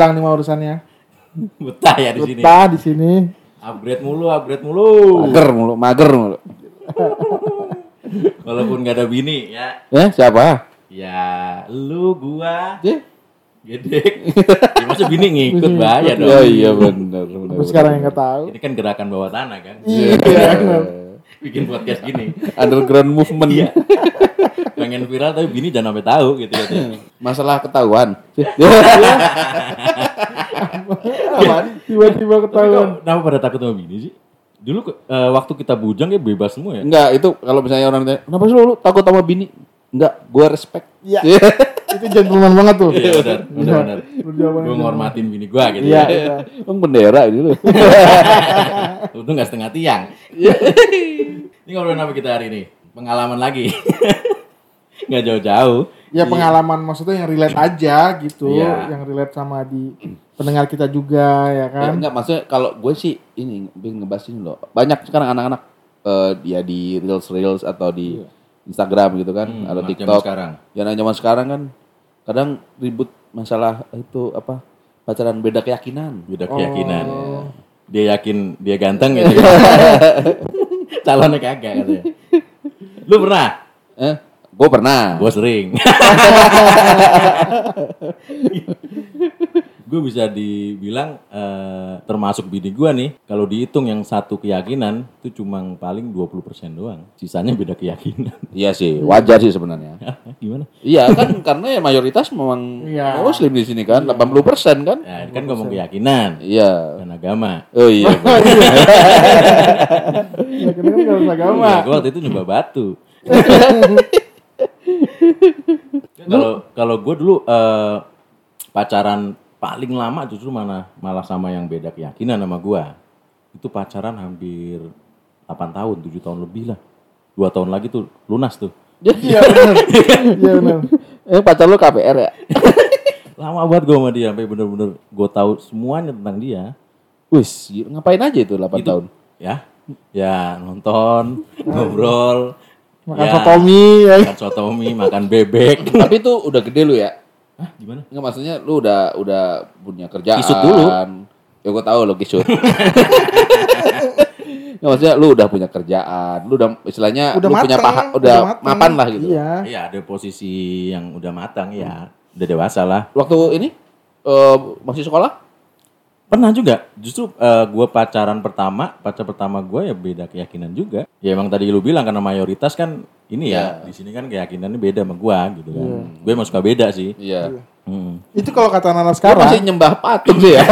Pulang nih mau urusannya. Betah ya di sini. Betah di sini. Upgrade mulu, upgrade mulu. Mager mulu, mager mulu. Walaupun gak ada bini ya. Ya, siapa? Ya, lu gua Ya, gedek. ya, masa bini ngikut bahaya dong. ya iya benar, benar. Terus sekarang yang nggak tahu. Ini kan gerakan bawah tanah kan. Iya. Bikin podcast gini. Underground movement. Iya. Pengen viral tapi bini jangan sampai tahu gitu katanya. Masalah ketahuan. Tiba-tiba ketahuan. kenapa pada takut sama bini sih? Dulu eh, waktu kita bujang ya bebas semua ya. Enggak, itu kalau misalnya orang tanya, kenapa sih lu, takut sama bini? Enggak, gua respect. Iya. Itu gentleman banget tuh. Iya benar, benar, benar. Perjawaban Gue ngormatin bini gua gitu. Iya, ya. iya. Bendera lu. Untung nggak setengah tiang. ini ngobrolin apa kita hari ini? Pengalaman lagi. Nggak jauh-jauh. Ya pengalaman maksudnya yang relate aja gitu, Iya. yang relate sama di pendengar kita juga ya Ya, kan. enggak, maksudnya kalau gue sih ini pengen ngebahas ini loh. Banyak sekarang anak-anak eh, dia di reels reels atau di Instagram gitu kan, Hmm, atau TikTok. sekarang. Ya anak zaman sekarang kan kadang ribut masalah itu apa pacaran beda keyakinan. Beda keyakinan. Dia yakin dia ganteng gitu. Calonnya kagak katanya. Lu pernah? Eh, gue pernah. Gue sering. gue bisa dibilang eh, termasuk bini gue nih kalau dihitung yang satu keyakinan itu cuma paling 20% doang sisanya beda keyakinan Iya sih, wajar sih sebenarnya. gimana Iya kan karena ya mayoritas memang Iya. muslim di sini kan, 80% kan? nah ini kan ngomong keyakinan Iya. dan agama Oh iya. Ya kita kan harus agama. Iya, gue waktu itu nyoba batu kalau kalau gue dulu eh, pacaran paling lama justru mana malah sama yang beda keyakinan sama gue itu pacaran hampir 8 tahun 7 tahun lebih lah dua tahun lagi tuh lunas tuh Iya benar. Iya benar. eh pacar lu KPR ya? lama banget gue sama dia sampai bener-bener gue tahu semuanya tentang dia Wis, ngapain aja itu 8 Itu- tahun? ya ya nonton ngobrol Makan ya, sotomi ya. makan sotomi makan bebek Tapi itu udah gede lu ya? Hah, gimana Enggak maksudnya lu udah udah punya kerjaan. Kisut dulu. Ya gua tahu lo kisut. Nggak maksudnya lu udah punya kerjaan, lu udah istilahnya Udah lu punya mateng, paha, udah, mateng. mapan lah gitu. Iya. Iya ada posisi yang udah matang ya, udah dewasa lah. Waktu ini eh, masih sekolah? Pernah juga, justru eh, gua pacaran pertama, pacar pertama gua ya beda keyakinan juga. Ya emang tadi lu bilang karena mayoritas kan ini ya, di sini kan keyakinannya beda sama gua gitu kan. Gue emang suka beda sih. Iya. Hmm. Itu kalau kata anak Lu sekarang, masih nyembah patung sih ya?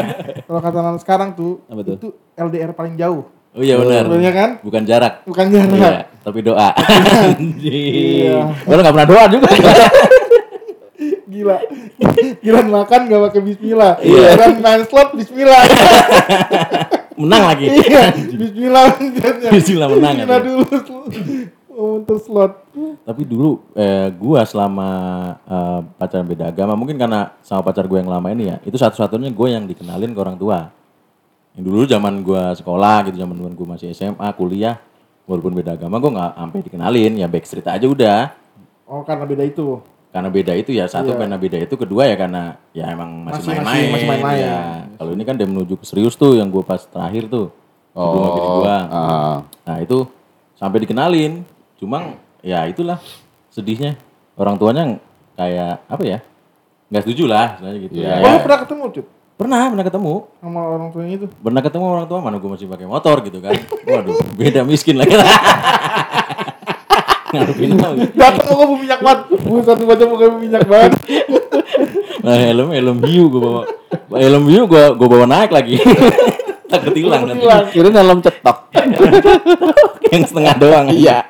kalau kata anak sekarang tuh, Apa tuh? itu LDR paling jauh. Oh iya benar. Kan? Bukan jarak. Bukan jarak. Iya, tapi doa. Iya. Gua nggak pernah doa juga. Gila. Gila makan gak pakai bismillah. Iya. Gila main slot bismillah. Menang lagi. Iya. Bismillah. Bismillah menang Bismillah ya. dulu. Oh, untuk slot. Tapi dulu eh, gua selama eh, pacaran beda agama mungkin karena sama pacar gue yang lama ini ya itu satu-satunya gue yang dikenalin ke orang tua. Yang dulu zaman gua sekolah gitu zaman gue masih SMA kuliah walaupun beda agama gue nggak sampai dikenalin ya backstreet aja udah Oh, karena beda itu. Karena beda itu ya satu Iya. karena beda itu kedua ya karena ya emang masih Masih- main-main masih main-main. ya. kalau ini kan dia menuju ke serius tuh yang gue pas terakhir tuh sama bini gua. ah. Nah itu sampai dikenalin, cuma ya itulah sedihnya orang tuanya kayak apa ya nggak setuju lah misalnya gitu Iya. ya. Oh, lu pernah ketemu, Cut? Pernah pernah ketemu, Sama orang tuanya itu? pernah ketemu orang tua mana gue masih pakai motor gitu kan, waduh beda miskin lagi. Datang mau kamu minyak banget. Bukan tiba-tiba mau kamu minyak banget. Nah helm helm hiu gue bawa, helm hiu gue gue bawa naik lagi, takut hilang nanti. Kira dalam cetok. yang setengah doang. Iya.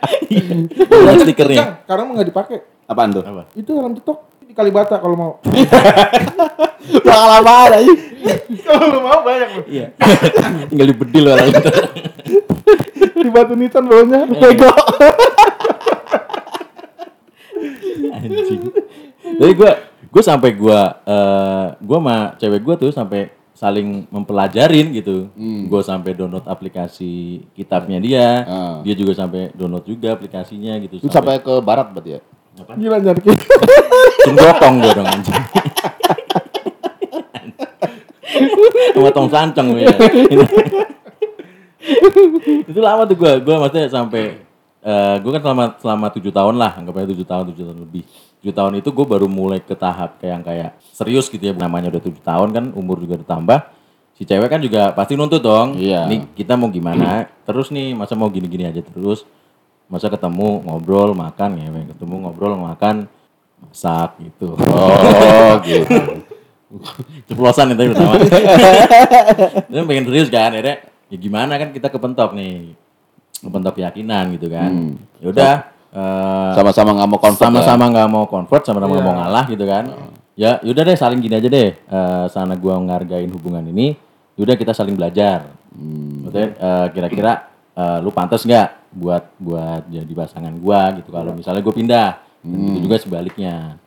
Buat stikernya. Cang, sekarang nggak dipakai. Apaan tuh? Apa? Itu helm cetok di Kalibata kalau mau. Bakal apa aja? kalau lu mau banyak lu. Iya. Tinggal dibedil orang itu. Di Batu Nisan bawahnya bego anjing. Jadi gue gue sampai gue uh, gue sama cewek gue tuh sampai saling mempelajarin gitu. Hmm. gue sampai download aplikasi kitabnya dia. Hmm. dia juga sampai download juga aplikasinya gitu sampai, sampai ke barat berarti ya? Apa? gila nyari gitu. cendotong gue dong anjing. Sama tong sancang ya. Itu lama tuh gue gue maksudnya sampai eh gue kan selama selama tujuh tahun lah, anggap aja tujuh tahun, tujuh tahun lebih. Tujuh tahun itu gue baru mulai ke tahap kayak yang kayak serius gitu ya, namanya udah tujuh tahun kan, umur juga bertambah. Si cewek kan juga pasti nuntut dong. Iya. Nih kita mau gimana? Terus nih masa mau gini-gini aja terus? Masa ketemu ngobrol makan ya, ketemu ngobrol makan masak gitu. Oh, gitu. ceplosan itu pertama. Dia pengen serius kan, akhirnya ya gimana kan kita kepentok nih, kepentok keyakinan gitu kan. Ya udah, eh, Sama-sama nggak mau ya? sama-sama nggak mau convert, sama-sama nggak mau ngalah gitu kan. Ya yaudah deh saling gini aja deh, Eh, sana gua ngargain hubungan ini, yaudah kita saling belajar. Maksudnya eh, kira-kira eh, lu pantas nggak buat buat jadi pasangan gua gitu kalau misalnya gue pindah, Dan gitu juga sebaliknya.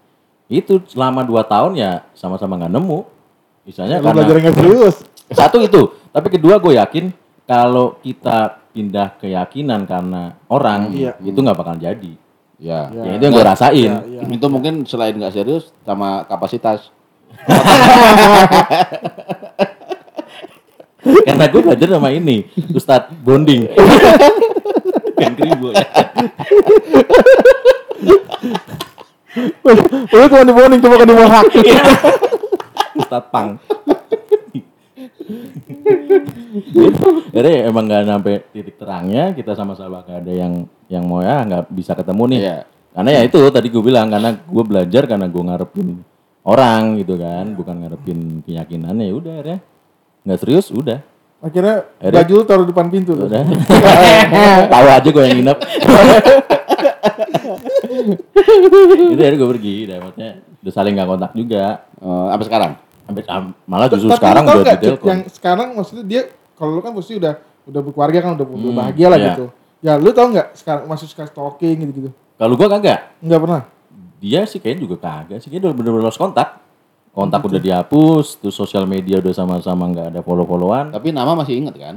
Itu selama dua tahun ya sama-sama nggak nemu. Misalnya Lu karena belajar nggak serius. satu itu, tapi kedua gue yakin kalau kita pindah keyakinan karena orang Iya. itu nggak bakal jadi. Ya. Ya, itu yang gue rasain. Iya. Itu mungkin selain nggak serius sama kapasitas. Karena gue belajar sama ini, Ustadz Bonding. Kan kribo ya. Lu cuma di bonding coba kan di mohak. Ustadz Pang. Jadi emang nggak sampai titik terangnya kita sama-sama gak ada yang yang mau ya nggak bisa ketemu nih. Iya. Karena ya itu tadi gue bilang karena gue belajar karena gue ngarepin orang gitu kan, bukan ngarepin keyakinannya ya udah akhirnya nggak serius udah. Akhirnya Akhirnya- baju lu taruh depan pintu. tuh. Udah. Tahu aja gue yang nginep. itu akhirnya gue pergi, udah maksudnya udah saling nggak kontak juga. Eh, apa sekarang? Sampai am- malah justru Tapi sekarang udah di Cuk, yang sekarang maksudnya dia kalau lu kan pasti udah udah berkeluarga kan udah, udah Hmm, bahagia lah iya. gitu. Ya lu tau nggak sekarang masih suka stalking gitu-gitu? Kalau gue kagak, Enggak pernah. dia sih kayaknya juga kagak sih, kayaknya udah bener-bener lost kontak. Kontak udah dihapus, terus sosial media udah sama-sama nggak ada follow-followan. Tapi nama masih inget kan?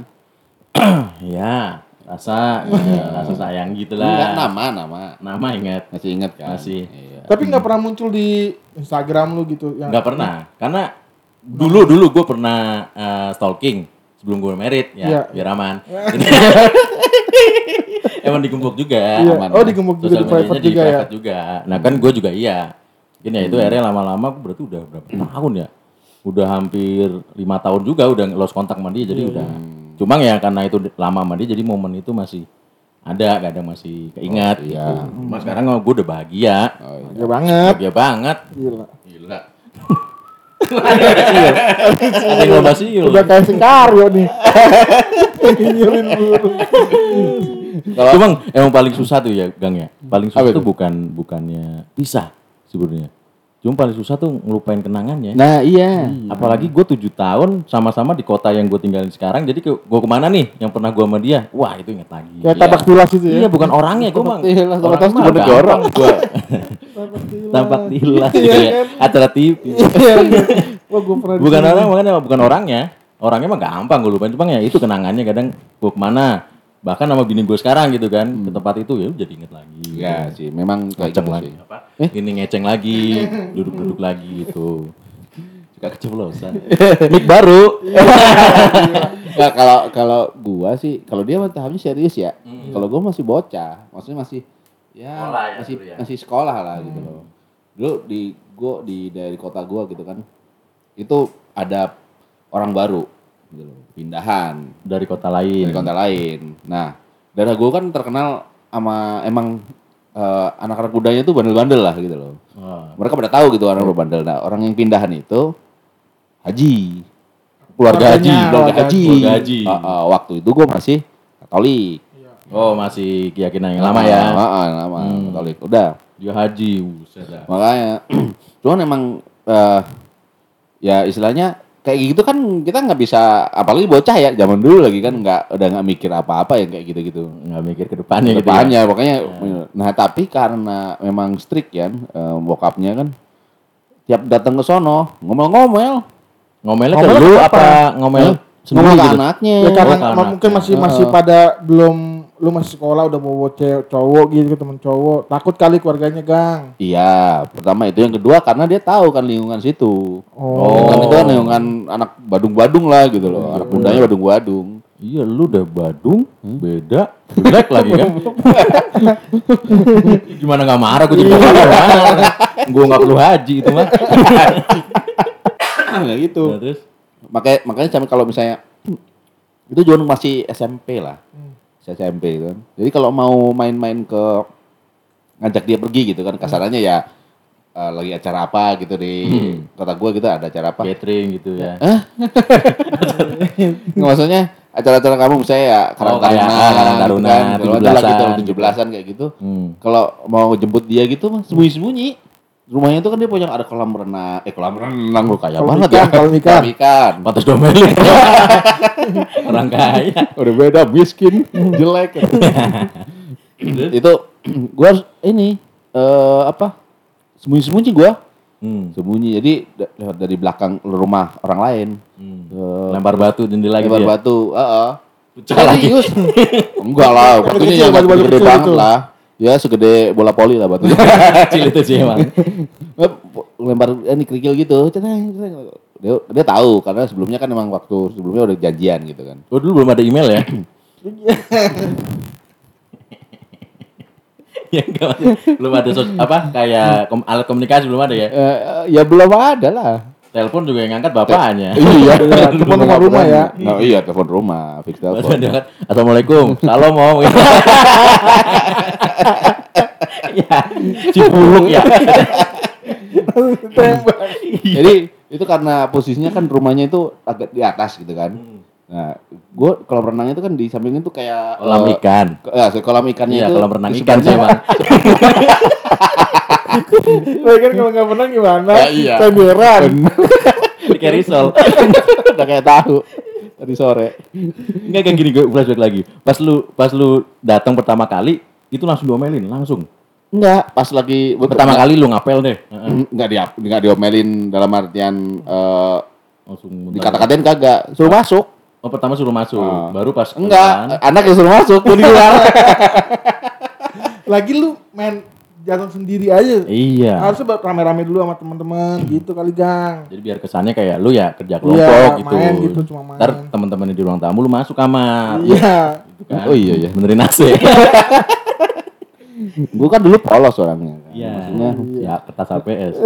ya, rasa ya, rasa sayang gitu Enggak, lah. nama, nama. Nama ingat, Masih inget kan? Masih. Iya. Tapi nggak pernah muncul di Instagram lu gitu yang nggak pernah. Karena dulu dulu gue pernah eh, stalking sebelum gue merit ya, Iya. biar aman. Emang digembok juga. Iya. aman, Oh, digembok juga di private juga ya. private juga. Nah kan gue juga iya. Ini ya itu akhirnya lama-lama berarti udah berapa tahun ya? Udah hampir lima tahun juga udah lost kontak sama dia jadi udah. Cuma ya karena itu lama sama dia jadi momen itu masih ada kadang masih keingat. iya. gitu. Cuma sekarang gue udah bahagia. Oh, iya. Ya banget. Bahagia banget. Gila. Gila. Ada yang lomba siul. Udah kayak Sikaryo nih. Nyurin burung. Kalau- emang paling susah tuh ya Gang ya. Paling susah Apa tuh itu? bukan bukannya pisah sebenarnya. Cuma paling susah tuh ngelupain kenangannya. Nah, iya. Apalagi gue tujuh tahun sama-sama di kota yang gue tinggalin sekarang. Jadi gue ke mana nih yang pernah gue sama dia? Wah itu inget lagi. Kayak tabak tilas itu ya. Iya bukan orangnya gue mah. tilas, tabak tilas cuma negara. gampang gua. Tabak tilas. Tampak tilas Iya gitu ya. kan? Acara TV. Iya. iya. Pernah bukan orang makanya bukan orangnya orangnya mah gampang gue lupain cuma ya itu kenangannya kadang gue ke mana bahkan sama bini gue sekarang gitu kan ke tempat itu ya jadi inget lagi. Iya sih, memang kayak ngeceng gitu lagi. apa? Ini ngeceng lagi duduk-duduk lagi gitu. Suka keceplosan. Mic baru. Nggak, kalau kalau gua sih, kalau dia tahapnya serius ya. Kalau gua masih bocah, maksudnya masih ya Sekolah ya masih ya. masih sekolah lah gitu loh. Dulu di gua di dari kota gua gitu kan. Itu ada orang baru gitu loh, pindahan dari kota lain dari kota lain. Nah, daerah gua kan terkenal sama emang eh, anak-anak mudanya tuh bandel-bandel lah gitu loh. Wah. Mereka pada tahu gitu orang bandel. Nah, orang yang pindahan itu haji. Keluarga haji, keluarga haji. Keluarga haji. Ah, ah, waktu itu gue masih Katolik. oh masih keyakinan yang lama ya ah, lama Hmm. Katolik. Udah. dia haji buset. Makanya cuman emang eh, ya istilahnya kayak gitu kan kita nggak bisa apalagi bocah ya zaman dulu lagi kan nggak udah nggak mikir apa-apa ya kayak gitu-gitu. nggak mikir ke depannya gitu ya. pokoknya nah tapi karena memang strict ya eh, bokapnya kan tiap datang ke sono ngomel-ngomel ngomelnya ke Ngomelnya lu kenapa? apa ngomel Ke gitu. anaknya. Ya karena Oh, anaknya. mungkin masih masih pada belum lu masih sekolah udah bawa cewek cowok gitu temen cowok takut kali keluarganya gang Iya, pertama itu yang kedua karena dia tahu kan lingkungan situ. oh, Lingkungan itu kan lingkungan anak Badung-Badung lah gitu loh. Anak mudanya Badung-Badung. Iya lu udah Badung, beda, jelek lagi kan. Gimana nggak marah gue jadi Gue nggak perlu haji itu mah. Enggak gitu. Nah, terus Makanya makanya sampai kalau misalnya itu John masih SMP lah. SMP gitu kan. Jadi kalau mau main-main ke ngajak dia pergi gitu kan kasarannya ya eh, lagi acara apa gitu di kota gua gitu ada acara apa. catering gitu ya. Nggak, maksudnya acara-acara kamu misalnya ya Karang Oh, Taruna, Karang gitu Taruna, kan. Kalau ada gitu 17-an 17-an kayak gitu. Hmm. Kalau mau jemput dia gitu mah sembunyi-sembunyi. Rumahnya itu kan dia punya ada kolam renang, eh kolam renang lu kaya Kolam banget ikan, ya. kolam ikan. ikan. Pantas domelin. Orang kaya. Udah beda miskin, jelek. itu gua harus ini eh apa? Sembunyi-sembunyi gua. Hmm. Sembunyi. Jadi lewat dari belakang rumah orang lain. Hmm. Eh, Lempar batu jendela gitu lebar ya. batu, heeh. Pecah lagi. Serius? Enggak lah, kecil, yang gede banget gitu. lah. Ya segede bola poli lah batunya. Kecil itu sih emang. lempar ini kerikil gitu. Dia, dia tahu karena sebelumnya kan emang waktu sebelumnya udah janjian gitu kan. Oh dulu belum ada email ya? ya enggak maksudnya belum ada sos, apa kayak kom- alat komunikasi belum ada ya Eh, eh, ya belum ada lah. Telepon juga yang ngangkat bapaknya. Iya, Iya, telepon rumah rumah ya. Nah, iya telepon rumah, fix telepon. assalamualaikum. Salam om. Ya cipuluk ya. Jadi itu karena posisinya kan rumahnya itu agak di atas gitu kan. Nah, gue kolam renang itu kan di samping itu kayak kolam eh, ikan. Ya, kolam ikannya iya itu kolam renang ikan sih seberangnya- emang Lah kan kalau nggak menang gimana? Ya, iya. Tenderan. kayak risol Udah kayak tahu tadi sore. Enggak kayak gini gue flashback lagi pas lu pas lu datang pertama kali itu langsung diomelin langsung Enggak, pas lagi pertama kali lu ngapel deh Heeh. enggak dia enggak diomelin dalam artian eh langsung dikata-katain kagak, suruh masuk. Oh pertama suruh masuk, Ah. baru pas Enggak, anak yang suruh masuk, gue di luar. Lagi lu main jalan sendiri aja. Iya. Harusnya buat rame-rame dulu sama teman-teman gitu kali gang. Jadi biar kesannya kayak lu ya kerja kelompok Iya, gitu. main gitu, cuma main. Ntar teman-teman di ruang tamu lu masuk kamar. Iya. Gitu kan. Oh iya, iya. Benerin AC. gue kan dulu polos orangnya. kan. Iya. Maksudnya, Ya kertas APS.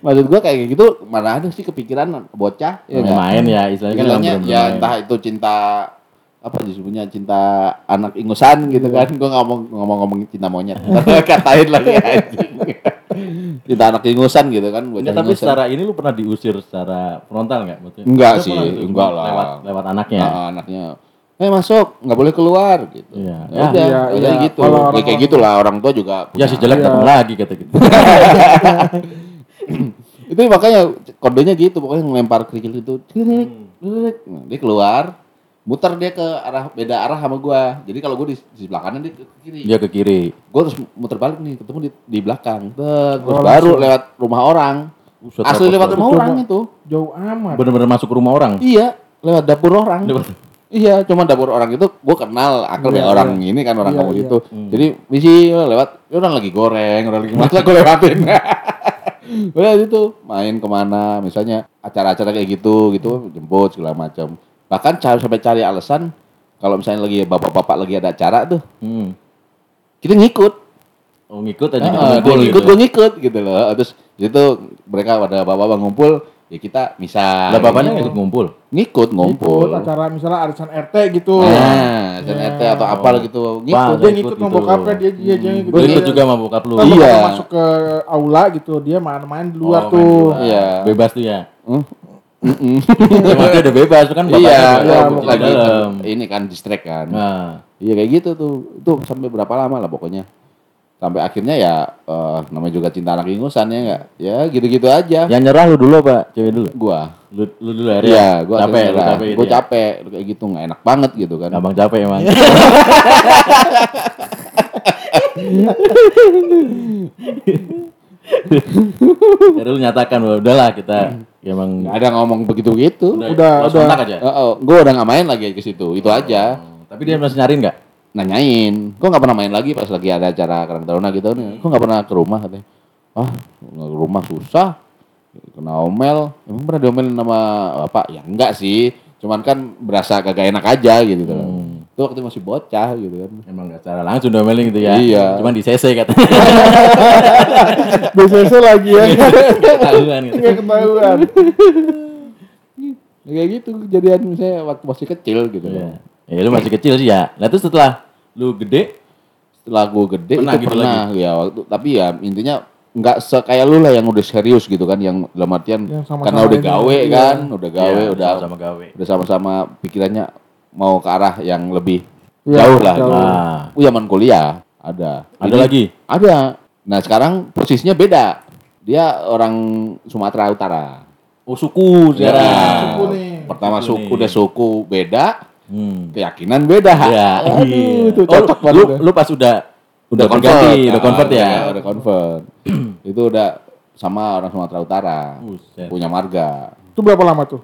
maksud gue kayak gitu mana ada sih kepikiran bocah ya nggak? Main-main ya istilahnya kan Istilahnya emang ya entah itu cinta apa disebutnya cinta anak ingusan gitu kan gue ngomong ngomong ngomong cinta monyet katain lagi anjing cinta anak ingusan gitu kan bocah Enggak, tapi ingusan. secara ini lu pernah diusir secara frontal nggak? Maksudnya, Enggak sih, enggak lah. Lewat, lewat anaknya. Nah, anaknya eh masuk nggak boleh keluar gitu Iya. ya udah Iya, udah iya. gitu Kalau Ya, orang- kayak gitulah orang tua juga Ya si punya- jelek Iya. datang lagi kata gitu. itu makanya kodenya gitu pokoknya ngelempar kerikil itu dia keluar muter dia ke arah beda arah sama gua. Jadi kalau gua di, di sebelah kanan dia ke kiri. Dia ke kiri. gua harus muter balik nih ketemu di, di belakang. Terus Oh, baru langsung. lewat rumah orang. Buset, asli lewat rumah orang itu. Jauh amat. Bener-bener masuk ke rumah orang. iya lewat dapur orang. Lewat- iya cuma dapur orang itu gua kenal. Akal Iya, ya orang ini kan orang Iya, kamu iya. itu. Jadi misi lewat. Ya orang lagi goreng orang lagi masak gua lewatin. Udah itu. Main ke mana misalnya acara-acara kayak gitu gitu jemput segala macam bahkan cari sampai cari alasan kalau misalnya lagi bapak-bapak lagi ada acara tuh Hmm. kita ngikut Oh ngikut aja Ah, gitu. dia ngumpul ngikut gitu. gue ngikut gitu loh terus di situ mereka pada bapak-bapak ngumpul ya kita misal Lah bapaknya ngikut ngumpul. ngikut ngumpul Ikut acara misalnya arisan RT gitu. nah dan Iya. RT atau apa gitu ngikut Bang. dia ngikut ngikut gitu. sama bokapnya dia dia dia ngikut. Ikut juga sama bokap lu. Iya. masuk ke aula gitu, dia main-main di luar Oh, tuh. Iya. Bebas tuh ya. Hmm? Ya, maksudnya udah bebas kan bapaknya iya, udah iya, di lagi dalam. ini kan distrek kan. Nah, Iya kayak gitu tuh. Itu sampai berapa lama lah pokoknya. Sampai akhirnya ya eh, namanya juga cinta anak ingusan ya enggak? Ya gitu-gitu aja. yang nyerah lu dulu apa? Cewek dulu. Gua. Lu, lu dulu ya. Iya, gua capek, lu capek. Gua gitu ya? capek kayak gitu nggak enak banget gitu kan. Gampang capek emang. Jadi lu nyatakan bahwa udahlah kita emang Nggak ada ngomong begitu-begitu. Udah- lost udah. kontak aja. gue udah nggak main lagi ke situ, itu aja. Oh, Tapi dia masih nyariin nggak? Nanyain, kok nggak pernah main lagi pas lagi ada acara Karang Taruna gitu nih. Kok nggak pernah ke rumah katanya. Ah, nggak ke rumah susah. Kena omel. Emang pernah diomelin sama bapak? Ya enggak sih. Cuman kan berasa kagak enak aja gitu. kan. Hmm. Itu waktu masih bocah gitu kan. Emang nggak secara langsung domelin gitu ya? Iya. Cuman di CC katanya. BCC lagi ya. Ketahuan gitu. Nggak ketahuan. Ya, kayak gitu kejadian misalnya waktu masih kecil gitu. Iya. Ya lu masih kecil sih ya. Nah terus setelah lu gede, Setelah gue gede Pernah itu gitu pernah ya waktu tapi ya intinya nggak sekayak lu lah yang udah serius gitu kan yang dalam artian Yang sama-sama karena udah ini, gawe iya. kan udah gawe ya, udah sama gawe. udah sama-sama pikirannya mau ke arah yang lebih Iya, jauh lah jauh. gitu. Ah. Oh, zaman kuliah ada. Ada Ini- lagi? Ada. Nah sekarang posisinya beda. Dia orang Sumatera Utara. Oh suku Ya, sekarang. Suku nih. Pertama Suku suku, nih. udah suku beda, Hmm. keyakinan beda. Iya. Aduh, iya. itu Oh, cocok lu, banget. lu, lu pas udah udah, convert. berganti, udah Ah, convert ya. Udah, udah convert. itu udah sama orang Sumatera Utara. Buset. Punya marga. Itu berapa lama tuh?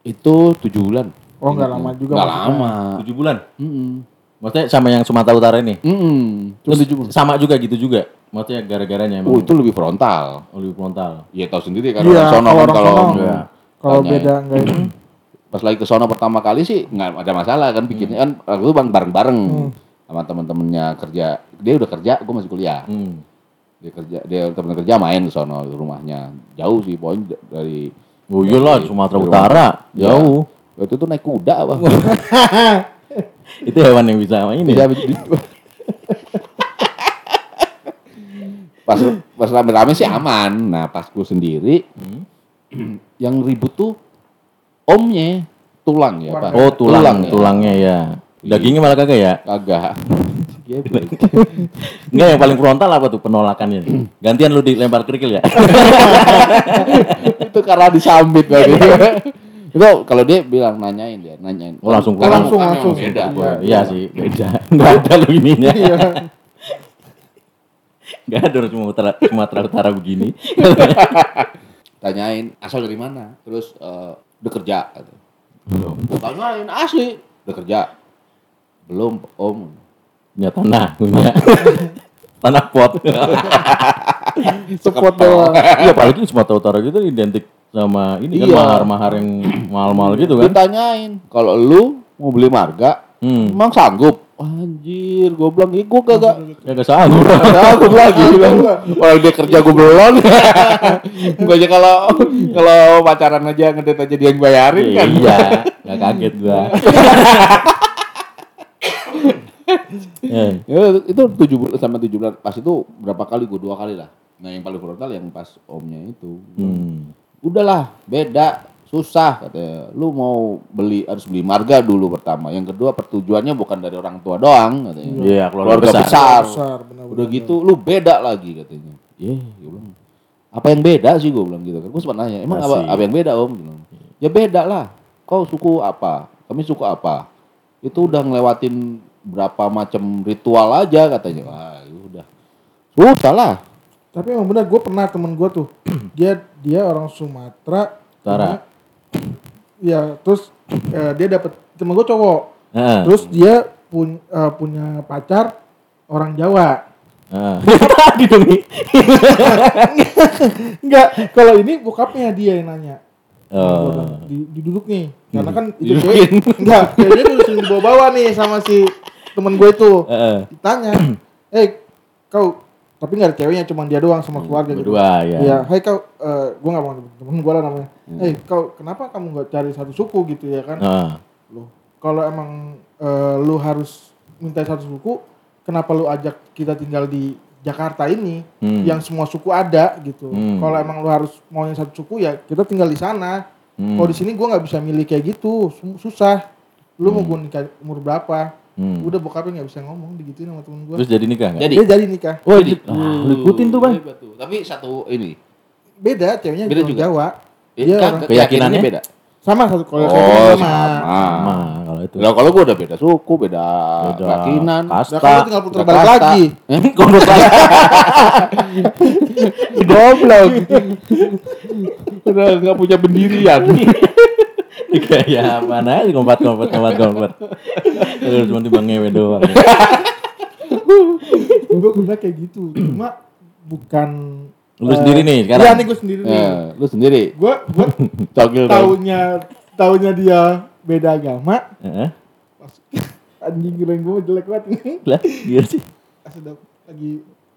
Itu tujuh bulan. Oh nggak lama juga. Nggak lama. Tujuh bulan. Mm-mm. Maksudnya sama yang Sumatera Utara ini. Mm-mm. Cuma Terus sama juga gitu juga. Maksudnya gara-garanya Oh, emang itu lebih frontal. lebih frontal. Iya tahu sendiri kan Iya, orang sono kalau kan orang kalau sono. Iya. Kalau Tanya. beda enggak ini. pas lagi ke sono pertama kali sih nggak ada masalah kan pikirnya kan waktu itu bang bareng-bareng sama teman-temannya kerja dia udah kerja gue masih kuliah Hmm. dia kerja dia temen kerja main ke sono ke rumahnya jauh sih d- dari Oh iyalah Sumatera dari Utara rumah. Ya. Waktu itu naik kuda apa Itu hewan yang bisa ini. Bisa di- pas pas rame-rame sih aman nah pas gue sendiri yang ribut tuh omnya tulang ya pak Oh tulang, ya. tulangnya ya. Dagingnya malah kagak ya? kagak Enggak yang paling frontal apa tuh penolakannya? Gantian lu dilempar kerikil ya? itu karena disambit lagi. Itu kalau dia bilang nanyain dia, nanyain. Oh, langsung Karena langsung, langsung. beda. Iya. Iya sih, beda. Enggak ada lu ininya. Iya. Enggak ada orang Sumatera, Sumatera Utara begini. Tanyain asal dari mana? Terus eh, udah kerja. Kata. Belum. Tanyain asli udah kerja. Belum om. Punya tanah, punya tanah pot. Sepot doang. Iya, apalagi Sumatera Utara gitu identik sama ini kan Iya. mahar-mahar yang mahal-mahal gitu kan. Ditanyain kalau lu mau beli marga, Hmm. emang sanggup? Anjir, gue bilang, iya gue kagak Kagak sanggup. sanggup lagi bilang. Orang dia kerja gue belum. Gue aja kalau kalau pacaran aja ngedate aja dia yang bayarin kan. Iya, nggak kaget gua. Eh, Ya, itu tujuh bulan sama tujuh bulan pas itu berapa kali gue dua kali lah. Nah yang paling frontal yang pas omnya itu. hmm. Udahlah beda susah katanya. Lu mau beli harus beli marga dulu pertama. Yang kedua pertujuannya bukan dari orang tua doang katanya. Iya, keluarga Keluarga besar. besar. Besar, benar-benar. Udah gitu lu beda lagi katanya. Iya, gue bilang. Apa yang beda sih gue bilang gitu kan. Gue sempat nanya, emang apa, apa yang beda om? Gitu. Ya beda lah. Kau suku apa? Kami suku apa? Itu udah ngelewatin berapa macam ritual aja katanya. Wah, ya udah. Susah lah. Tapi emang benar gue pernah temen gue tuh. dia dia orang Sumatera. Utara. Iya, terus eh, dia dapat temen gue cowok. Heeh. Terus dia pun, eh, punya pacar orang Jawa. Heeh. Tadi dong nih. Enggak, kalau ini bokapnya dia yang nanya. Oh. Di, diduduk nih. Karena kan itu cewek. Enggak, ceweknya tuh sering dibawa-bawa nih sama si temen gue itu. Heeh. Ditanya, eh kau, tapi nggak ada ceweknya, cuma dia doang sama keluarga gitu. Berdua ya. Iya, hai kau, eh gue nggak mau temen gue lah namanya. Eh kau, kenapa kamu nggak cari satu suku gitu ya kan? Heeh. Loh, kalau emang eh, lu harus minta satu suku, kenapa lu ajak kita tinggal di Jakarta ini, Hmm. yang semua suku ada gitu. Hmm. Kalau emang lu harus maunya satu suku ya kita tinggal di sana. Hmm. Kalau di sini gue nggak bisa milih kayak gitu, su- susah. Lu mau gue nikah umur berapa? Hmm. Udah bokapnya nggak bisa ngomong digituin sama temen gue. Terus jadi nikah nggak? Jadi. Dia jadi nikah. Oh, di- ah, lu ikutin tuh, Bang. Tapi satu ini. Beda, ceweknya Beda orang juga? Jawa. Eh, Dia kan Keyakinannya? beda. sama satu kalau Oh, saya sama. sama. Sama kalau itu. Nah, kalau gue udah beda suku, beda, Beda keyakinan. kasta. Nah, lu tinggal putar balik lagi. Eh? Goblok. Goblok. udah nggak punya pendirian. Kayak mana aja kompat kompat kompat kompat. Terus cuma timbang ngewe doang. gue gue kayak gitu cuma bukan Lu eh, sendiri nih sekarang. iya nih gue sendiri nih Ya, lu sendiri. gue gue dong. taunya taunya dia beda agama Heeh. pas anjing keren gue jelek banget ini Lah, gila sih. pas udah lagi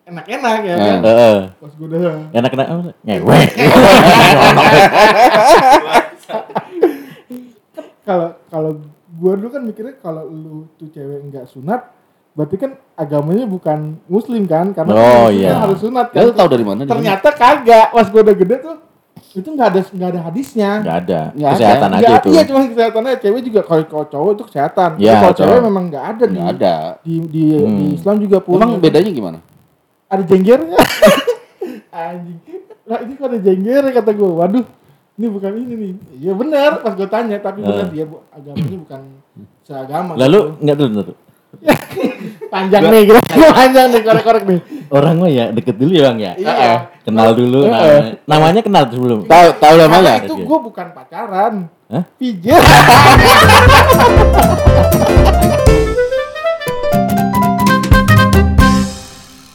enak-enak ya Eh. kan Heeh. pas gue udah Enak enak apa? Ngewe. kalau kalau gue dulu kan mikirnya kalau lu tuh cewek nggak sunat berarti kan agamanya bukan muslim kan karena Oh, iya. harus sunat Ya, lu kan tahu dari mana? Ternyata kagak pas gue udah gede tuh itu nggak ada nggak ada hadisnya ada. Nggak ada. Kesehatan aja Nggak- itu. Iya cuma kesehatannya cewek juga kalau kalau cowok itu kesehatan. Tapi kalau cowok. cewek memang nggak ada di Nggak ada. di di, Hmm. di Islam juga pun. Emang bedanya gimana? Ada jenggernya. Anjing. Nah ini kok ada jengger kata gue. Waduh, ini bukan ini nih. Iya benar pas gue tanya tapi benar Eh. dia bu, agamanya bukan seagama. Lalu gitu. enggak panjang nih kira panjang nih korek-korek nih. Orang mah ya deket dulu ya Bang ya. Iya. Heeh. Kenal dulu Heeh. namanya. Namanya kenal sebelum. Tahu tahu Karena namanya? itu gue bukan pacaran. Hah? Pijat.